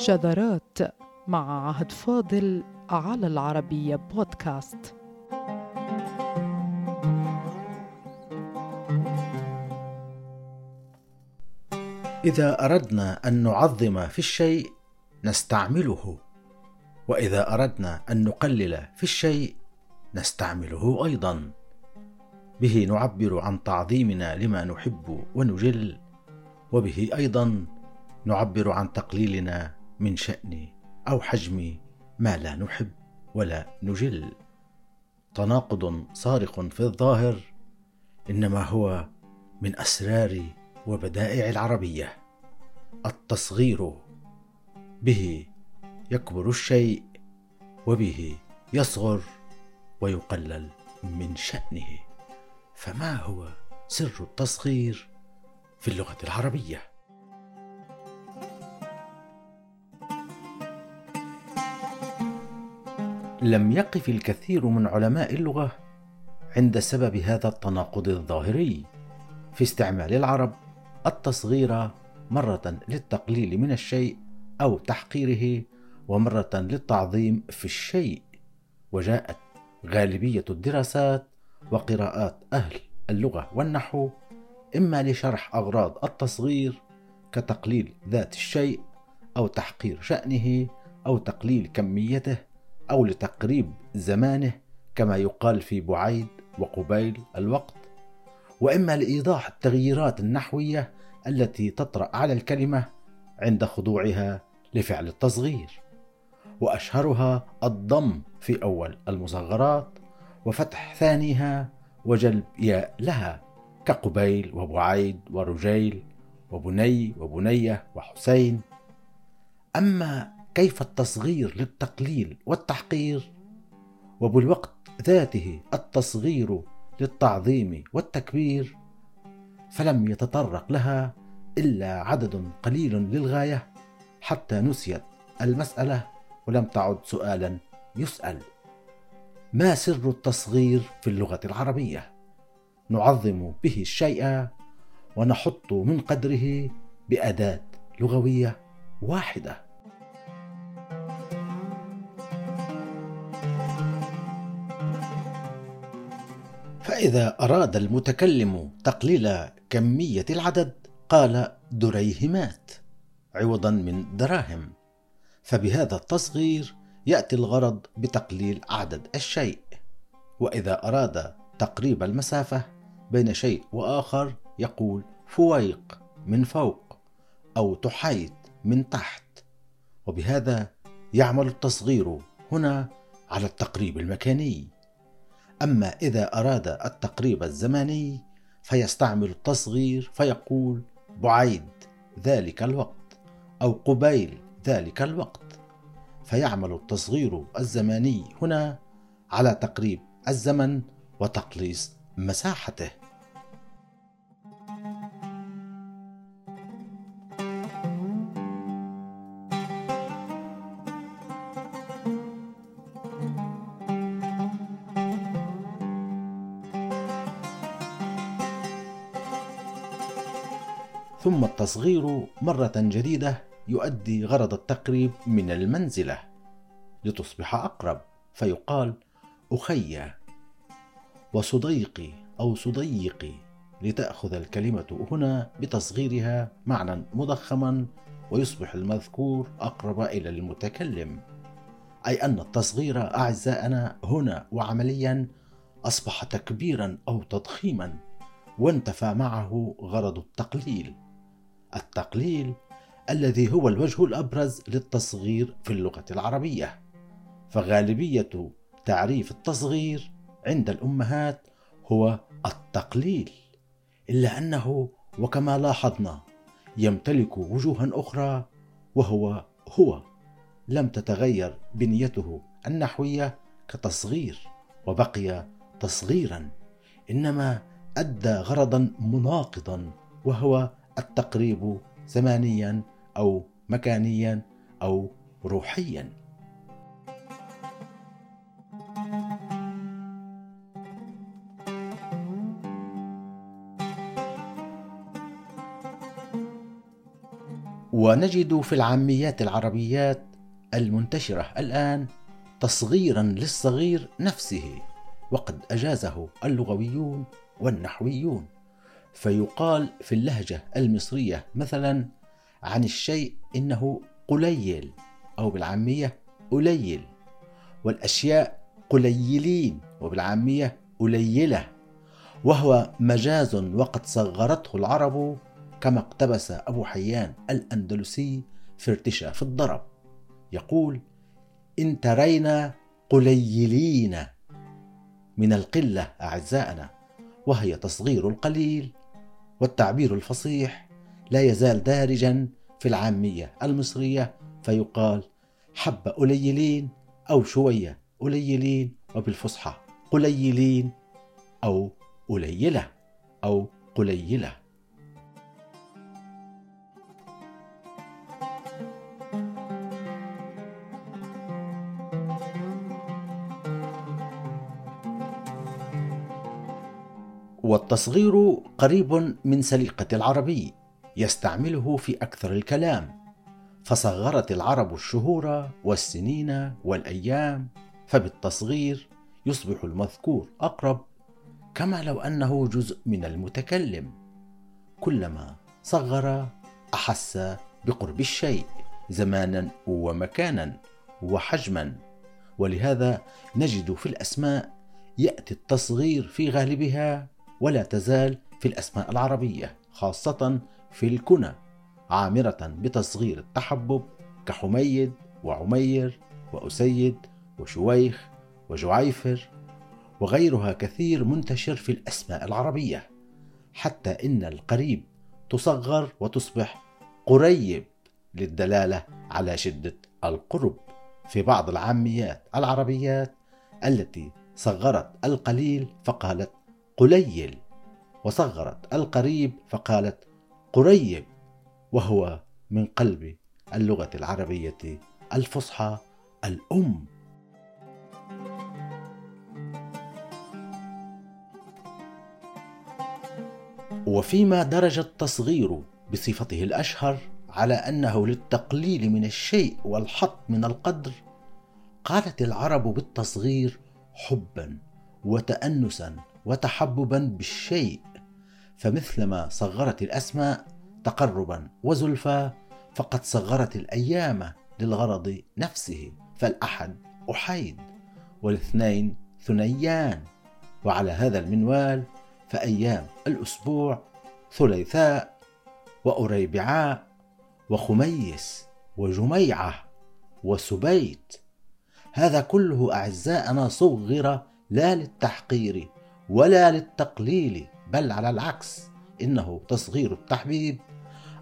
شذرات مع عهد فاضل على العربية بودكاست. إذا أردنا أن نعظم في الشيء نستعمله. وإذا أردنا أن نقلل في الشيء نستعمله أيضا. به نعبر عن تعظيمنا لما نحب ونجل وبه أيضا نعبر عن تقليلنا من شان أو حجم ما لا نحب ولا نجل. تناقض صارخ في الظاهر إنما هو من أسرار وبدائع العربية. التصغير به يكبر الشيء وبه يصغر ويقلل من شأنه. فما هو سر التصغير في اللغة العربية؟ لم يقف الكثير من علماء اللغة عند سبب هذا التناقض الظاهري. في استعمال العرب التصغير مرة للتقليل من الشيء أو تحقيره ومرة للتعظيم في الشيء. وجاءت غالبية الدراسات وقراءات أهل اللغة والنحو إما لشرح أغراض التصغير كتقليل ذات الشيء أو تحقير شأنه أو تقليل كميته. أو لتقريب زمانه كما يقال في بعيد وقبيل الوقت. وإما لإيضاح التغييرات النحوية التي تطرأ على الكلمة عند خضوعها لفعل التصغير. وأشهرها الضم في أول المصغرات وفتح ثانيها وجلب ياء لها كقبيل وبعيد ورجيل وبني وبنية وحسين. أما كيف التصغير للتقليل والتحقير؟ وبالوقت ذاته التصغير للتعظيم والتكبير فلم يتطرق لها إلا عدد قليل للغاية حتى نسيت المسألة ولم تعد سؤالا يسأل. ما سر التصغير في اللغة العربية؟ نعظم به الشيء ونحط من قدره بأداة لغوية واحدة. فإذا أراد المتكلم تقليل كمية العدد قال دريهمات عوضا من دراهم. فبهذا التصغير يأتي الغرض بتقليل عدد الشيء. وإذا أراد تقريب المسافة بين شيء وآخر يقول فويق من فوق أو تحيط من تحت. وبهذا يعمل التصغير هنا على التقريب المكاني. أما إذا أراد التقريب الزماني فيستعمل التصغير فيقول بعيد ذلك الوقت أو قبيل ذلك الوقت. فيعمل التصغير الزماني هنا على تقريب الزمن وتقليص مساحته. ثم التصغير مرة جديدة يؤدي غرض التقريب من المنزلة لتصبح أقرب فيقال أخي وصديقي أو صديقي لتأخذ الكلمة هنا بتصغيرها معنى مضخما ويصبح المذكور أقرب إلى المتكلم أي أن التصغير أعزائنا هنا وعمليا أصبح تكبيرا أو تضخيما وانتفى معه غرض التقليل. التقليل الذي هو الوجه الأبرز للتصغير في اللغة العربية. فغالبية تعريف التصغير عند الأمهات هو التقليل إلا أنه وكما لاحظنا يمتلك وجوها أخرى وهو هو لم تتغير بنيته النحوية كتصغير وبقي تصغيرا إنما أدى غرضا مناقضا وهو التقريب زمانيا أو مكانيا أو روحيا. ونجد في العاميات العربيات المنتشرة الآن تصغيرا للصغير نفسه وقد أجازه اللغويون والنحويون. فيقال في اللهجة المصرية مثلا عن الشيء إنه قليل أو بالعامية قليل والأشياء قليلين وبالعامية قليلة وهو مجاز وقد صغرته العرب كما اقتبس أبو حيان الأندلسي في ارتشاف الضرب. يقول إن ترينا قليلين من القلة أعزائنا وهي تصغير القليل. والتعبير الفصيح لا يزال دارجا في العامية المصرية فيقال حبة قليلين أو شوية قليلين وبالفصحى قليلين أو قليلة أو قليلة. والتصغير قريب من سليقة العربي يستعمله في أكثر الكلام فصغرت العرب الشهور والسنين والأيام فبالتصغير يصبح المذكور أقرب كما لو أنه جزء من المتكلم كلما صغر أحس بقرب الشيء زمانا ومكانا وحجما ولهذا نجد في الأسماء يأتي التصغير في غالبها ولا تزال في الأسماء العربية خاصة في الكنى عامرة بتصغير التحبب كحميد وعمير وأسيد وشويخ وجعيفر وغيرها كثير منتشر في الأسماء العربية حتى إن القريب تصغر وتصبح قريب للدلالة على شدة القرب. في بعض العاميات العربيات التي صغرت القليل فقالت قليل وصغرت القريب فقالت قريب وهو من قلب اللغة العربية الفصحى الأم. وفيما درج التصغير بصفته الأشهر على أنه للتقليل من الشيء والحط من القدر قالت العرب بالتصغير حبا وتأنسا وتحببا بالشيء فمثلما صغرت الأسماء تقربا وزلفى فقد صغرت الأيام للغرض نفسه فالأحد أحيد والاثنين ثنيان وعلى هذا المنوال فأيام الأسبوع ثليثاء وأريبعاء وخميس وجميعة وسبيت. هذا كله أعزائنا صغر لا للتحقير ولا للتقليل بل على العكس إنه تصغير التحبيب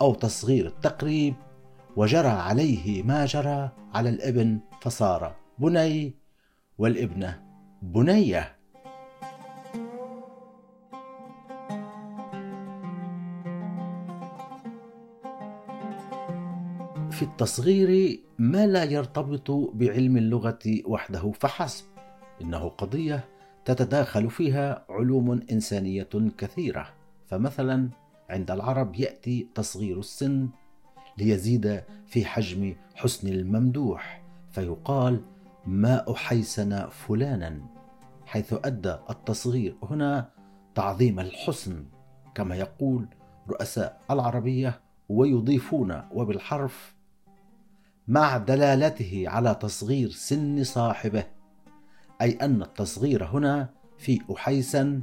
أو تصغير التقريب وجرى عليه ما جرى على الإبن فصار بني والإبنة بنية. في التصغير ما لا يرتبط بعلم اللغة وحده فحسب إنه قضية تتداخل فيها علوم إنسانية كثيرة. فمثلا عند العرب يأتي تصغير السن ليزيد في حجم حسن الممدوح فيقال ما أحيسن فلانا؟ حيث أدى التصغير هنا تعظيم الحسن كما يقول رؤساء العربية ويضيفون وبالحرف مع دلالته على تصغير سن صاحبه أي أن التصغير هنا في أحيسا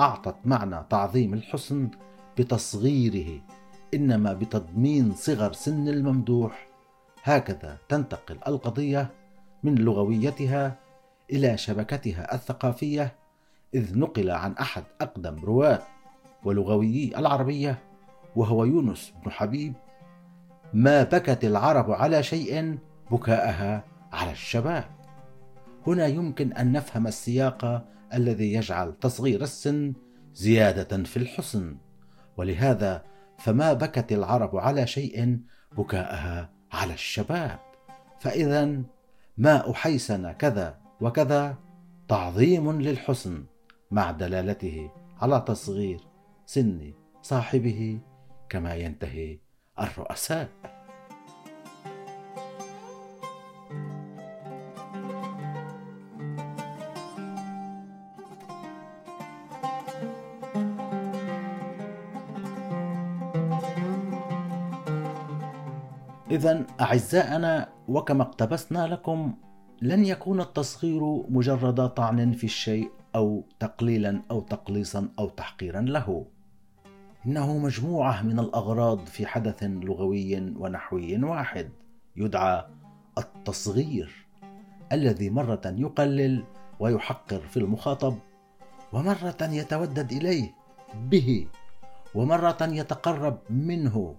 أعطت معنى تعظيم الحسن بتصغيره إنما بتضمين صغر سن الممدوح. هكذا تنتقل القضية من لغويتها إلى شبكتها الثقافية إذ نقل عن أحد أقدم رواة ولغويي العربية وهو يونس بن حبيب ما بكت العرب على شيء بكاءها على الشباب هنا يمكن أن نفهم السياق الذي يجعل تصغير السن زيادة في الحسن. ولهذا فما بكت العرب على شيء بكاءها على الشباب. فاذا ما أحيسن كذا وكذا تعظيم للحسن مع دلالته على تصغير سن صاحبه كما ينتهي الرؤساء. إذا أعزائنا وكما اقتبسنا لكم لن يكون التصغير مجرد طعن في الشيء أو تقليلا أو تقليصا أو تحقيرا له. إنه مجموعة من الأغراض في حدث لغوي ونحوي واحد. يدعى التصغير الذي مرة يقلل ويحقر في المخاطب ومرة يتودد إليه به ومرة يتقرب منه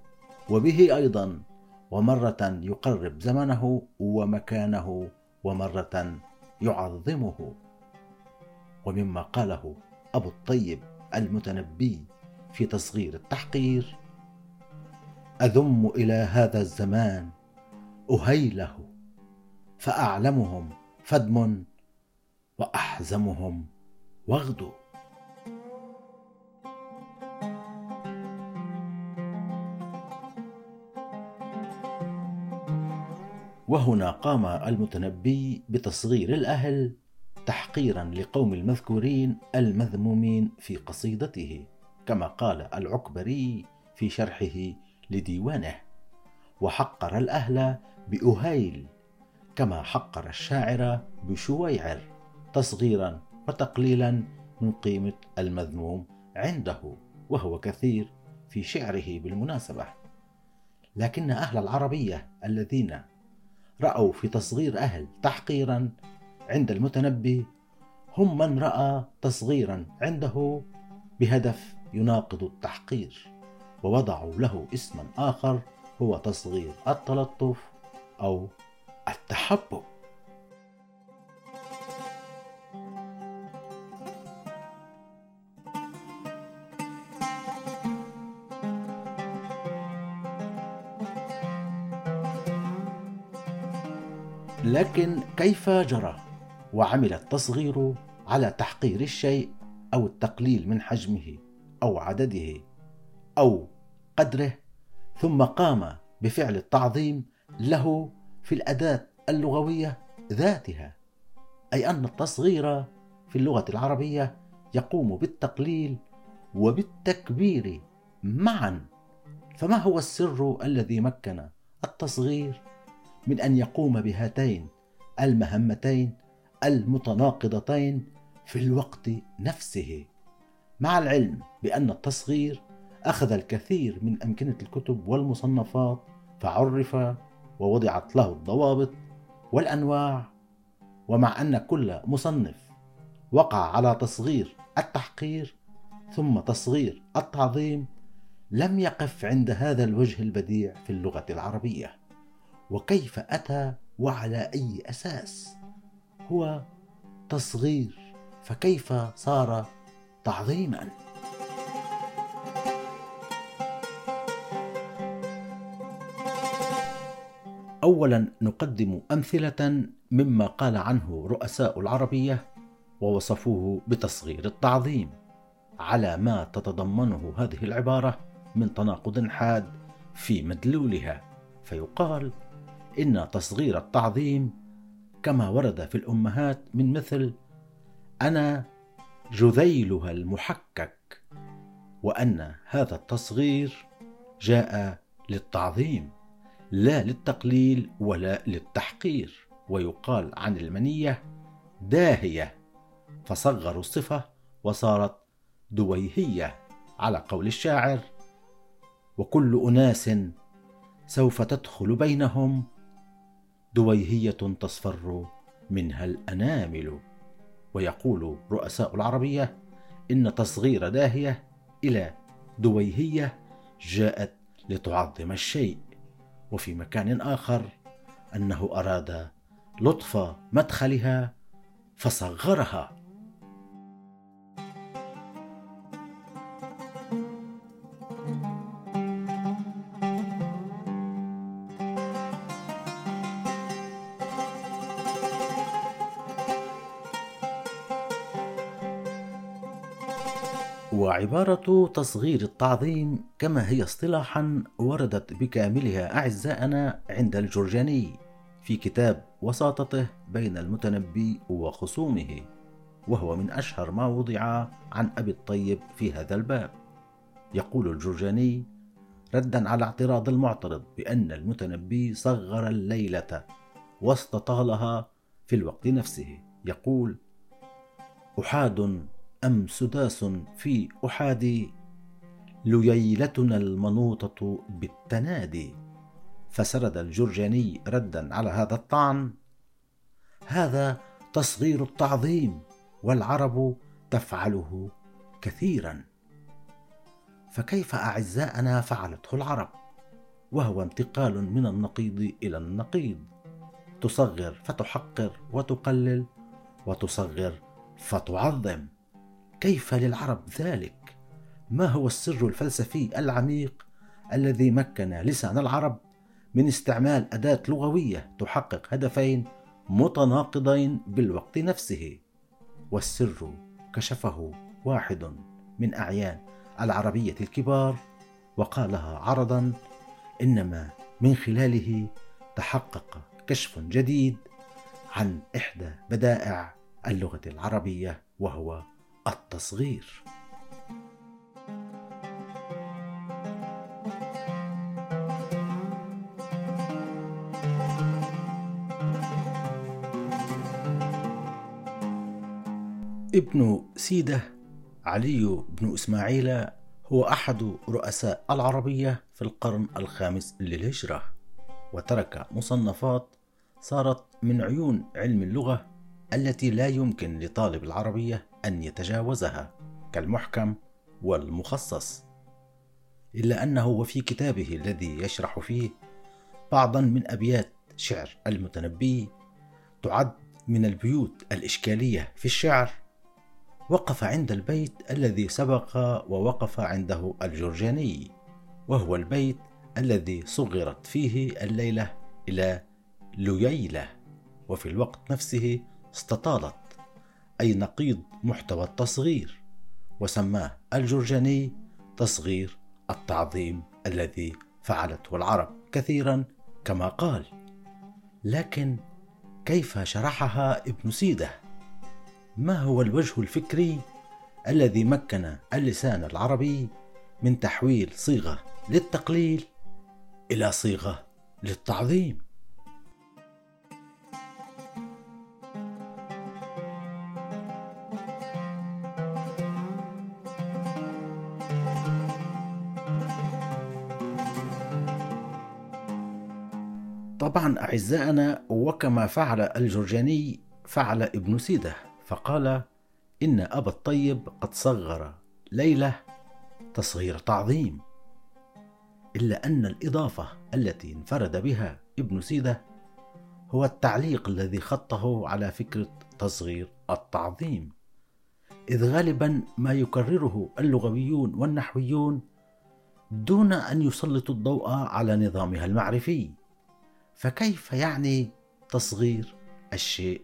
وبه أيضا. ومرة يقرب زمنه ومكانه ومرة يعظمه. ومما قاله أبو الطيب المتنبي في تصغير التحقير أذم إلى هذا الزمان أهيله فأعلمهم فدم وأحزمهم وغد وهنا قام المتنبي بتصغير الأهل تحقيرا لقوم المذكورين المذمومين في قصيدته كما قال العكبري في شرحه لديوانه وحقر الأهل بأهيل كما حقر الشاعر بشويعر تصغيرا وتقليلا من قيمة المذموم عنده وهو كثير في شعره بالمناسبة. لكن أهل العربية الذين رأوا في تصغير أهل تحقيرا عند المتنبي. هم من رأى تصغيرا عنده بهدف يناقض التحقير ووضعوا له اسما آخر هو تصغير التلطف أو التحبب. لكن كيف جرى؟ وعمل التصغير على تحقير الشيء أو التقليل من حجمه أو عدده أو قدره ثم قام بفعل التعظيم له في الأداة اللغوية ذاتها أي أن التصغير في اللغة العربية يقوم بالتقليل وبالتكبير معا. فما هو السر الذي مكن التصغير؟ من أن يقوم بهاتين المهمتين المتناقضتين في الوقت نفسه. مع العلم بأن التصغير أخذ الكثير من أمكنة الكتب والمصنفات فعرف ووضعت له الضوابط والأنواع. ومع أن كل مصنف وقع على تصغير التحقير ثم تصغير التعظيم لم يقف عند هذا الوجه البديع في اللغة العربية. وكيف أتى وعلى أي أساس. هو تصغير فكيف صار تعظيما؟ اولا نقدم أمثلة مما قال عنه رؤساء العربية ووصفوه بتصغير التعظيم على ما تتضمنه هذه العبارة من تناقض حاد في مدلولها فيقال إن تصغير التعظيم كما ورد في الأمهات من مثل أنا جذيلها المحكك وأن هذا التصغير جاء للتعظيم لا للتقليل ولا للتحقير ويقال عن المنية داهية فصغروا الصفة وصارت دويهية على قول الشاعر وكل أناس سوف تدخل بينهم دويهية تصفر منها الأنامل. ويقول رؤساء العربية إن تصغير داهية إلى دويهية جاءت لتعظم الشيء. وفي مكان آخر أنه أراد لطف مدخلها فصغرها. وعبارة تصغير التعظيم كما هي اصطلاحا وردت بكاملها أعزائنا عند الجرجاني في كتاب وساطته بين المتنبي وخصومه وهو من أشهر ما وضع عن أبي الطيب في هذا الباب. يقول الجرجاني ردا على اعتراض المعترض بأن المتنبي صغر الليلة واستطالها في الوقت نفسه. يقول أحاد أم سداس في أحادي لييلتنا المنوطة بالتنادي؟ فسرد الجرجاني ردا على هذا الطعن هذا تصغير التعظيم والعرب تفعله كثيرا. فكيف أعزاءنا فعلته العرب؟ وهو انتقال من النقيض إلى النقيض. تصغر فتحقر وتقلل وتصغر فتعظم. كيف للعرب ذلك؟ ما هو السر الفلسفي العميق الذي مكن لسان العرب من استعمال أداة لغوية تحقق هدفين متناقضين بالوقت نفسه؟ والسر كشفه واحد من أعيان العربية الكبار وقالها عرضا إنما من خلاله تحقق كشف جديد عن إحدى بدائع اللغة العربية وهو التصغير. ابن سيدة علي بن إسماعيل هو أحد رؤساء العربية في القرن الخامس للهجرة وترك مصنفات صارت من عيون علم اللغة التي لا يمكن لطالب العربية أن يتجاوزها كالمحكم والمخصص إلا أنه وفي كتابه الذي يشرح فيه بعضا من أبيات شعر المتنبي تعد من البيوت الإشكالية في الشعر. وقف عند البيت الذي سبق ووقف عنده الجرجاني وهو البيت الذي صغرت فيه الليلة إلى لييلة. وفي الوقت نفسه استطالت أي نقيض محتوى التصغير وسماه الجرجاني تصغير التعظيم الذي فعلته العرب كثيرا كما قال لكن كيف شرحها ابن سيدة؟ ما هو الوجه الفكري الذي مكن اللسان العربي من تحويل صيغة للتقليل إلى صيغة للتعظيم؟ طبعا أعزائنا وكما فعل الجرجاني فعل ابن سيده فقال إن أبا الطيب قد صغر ليلة تصغير تعظيم إلا أن الإضافة التي انفرد بها ابن سيدة هو التعليق الذي خطه على فكرة تصغير التعظيم. إذ غالبا ما يكرره اللغويون والنحويون دون أن يسلطوا الضوء على نظامها المعرفي. فكيف يعني تصغير الشيء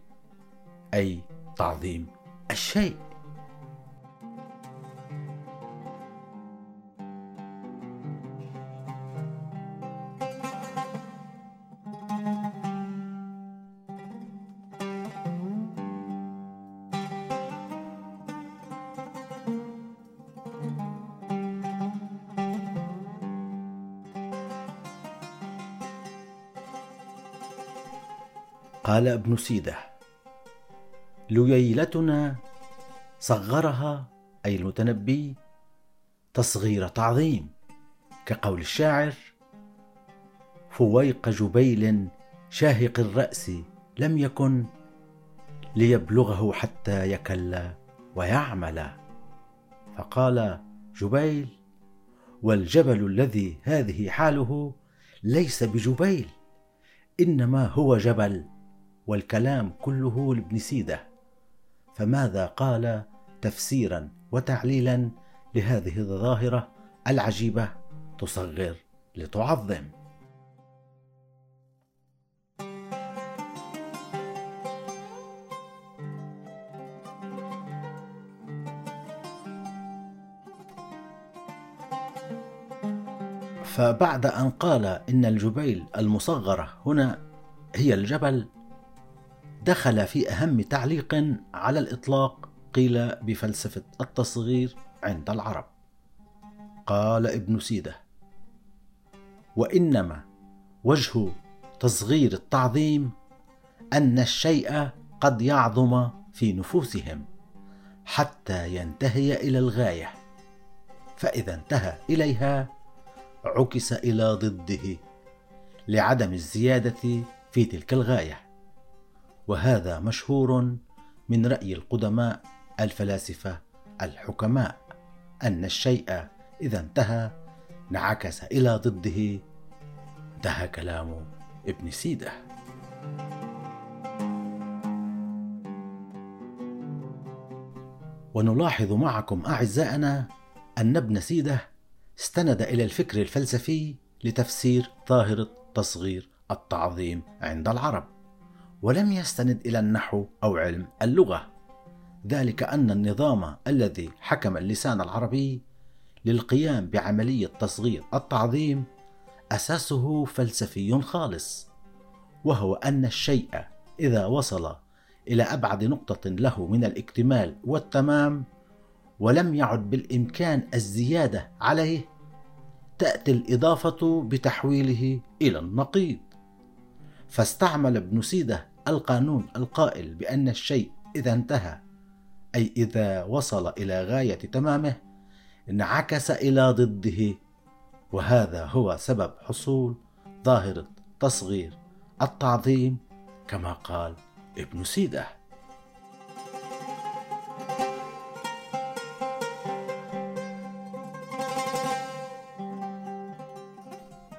أي تعظيم الشيء؟ قال ابن سيده لييلتنا صغرها أي المتنبي تصغير تعظيم كقول الشاعر فويق جبيل شاهق الرأس لم يكن ليبلغه حتى يكل ويعمل. فقال جبيل والجبل الذي هذه حاله ليس بجبيل إنما هو جبل والكلام كله لابن سيدة. فماذا قال تفسيرا وتعليلا لهذه الظاهرة العجيبة تصغر لتعظم؟ فبعد أن قال إن الجبيل المصغرة هنا هي الجبل دخل في أهم تعليق على الإطلاق قيل بفلسفة التصغير عند العرب. قال ابن سيدة وإنما وجه تصغير التعظيم أن الشيء قد يعظم في نفوسهم حتى ينتهي إلى الغاية فإذا انتهى إليها عكس إلى ضده لعدم الزيادة في تلك الغاية. وهذا مشهور من رأي القدماء الفلاسفة الحكماء أن الشيء إذا انتهى انعكس إلى ضده. انتهى كلام ابن سيدة. ونلاحظ معكم أعزائنا أن ابن سيدة استند إلى الفكر الفلسفي لتفسير ظاهره تصغير التعظيم عند العرب. ولم يستند إلى النحو أو علم اللغة. ذلك أن النظام الذي حكم اللسان العربي للقيام بعملية تصغير التعظيم أساسه فلسفي خالص وهو أن الشيء إذا وصل إلى أبعد نقطة له من الاكتمال والتمام ولم يعد بالإمكان الزيادة عليه تأتي الإضافة بتحويله إلى النقيض. فاستعمل ابن سيدة القانون القائل بأن الشيء إذا انتهى أي إذا وصل إلى غاية تمامه انعكس إلى ضده. وهذا هو سبب حصول ظاهرة تصغير التعظيم كما قال ابن سيدة.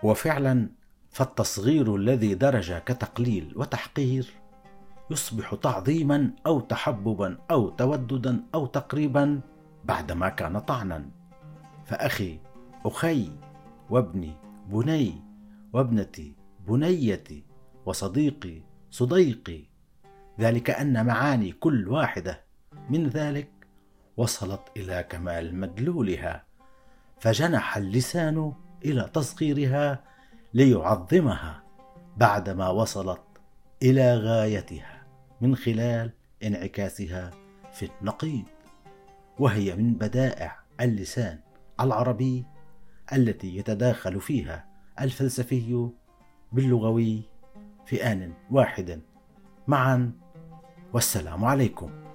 وفعلا فالتصغير الذي درج كتقليل وتحقير يصبح تعظيما أو تحببا أو توددا أو تقريبا بعدما كان طعنا. فأخي أخي وابني بني وابنتي بنيتي وصديقي صديقي ذلك أن معاني كل واحدة من ذلك وصلت إلى كمال مدلولها فجنح اللسان إلى تصغيرها ليعظمها بعدما وصلت إلى غايتها من خلال انعكاسها في النقيض. وهي من بدائع اللسان العربي التي يتداخل فيها الفلسفي باللغوي في آن واحد. معا والسلام عليكم.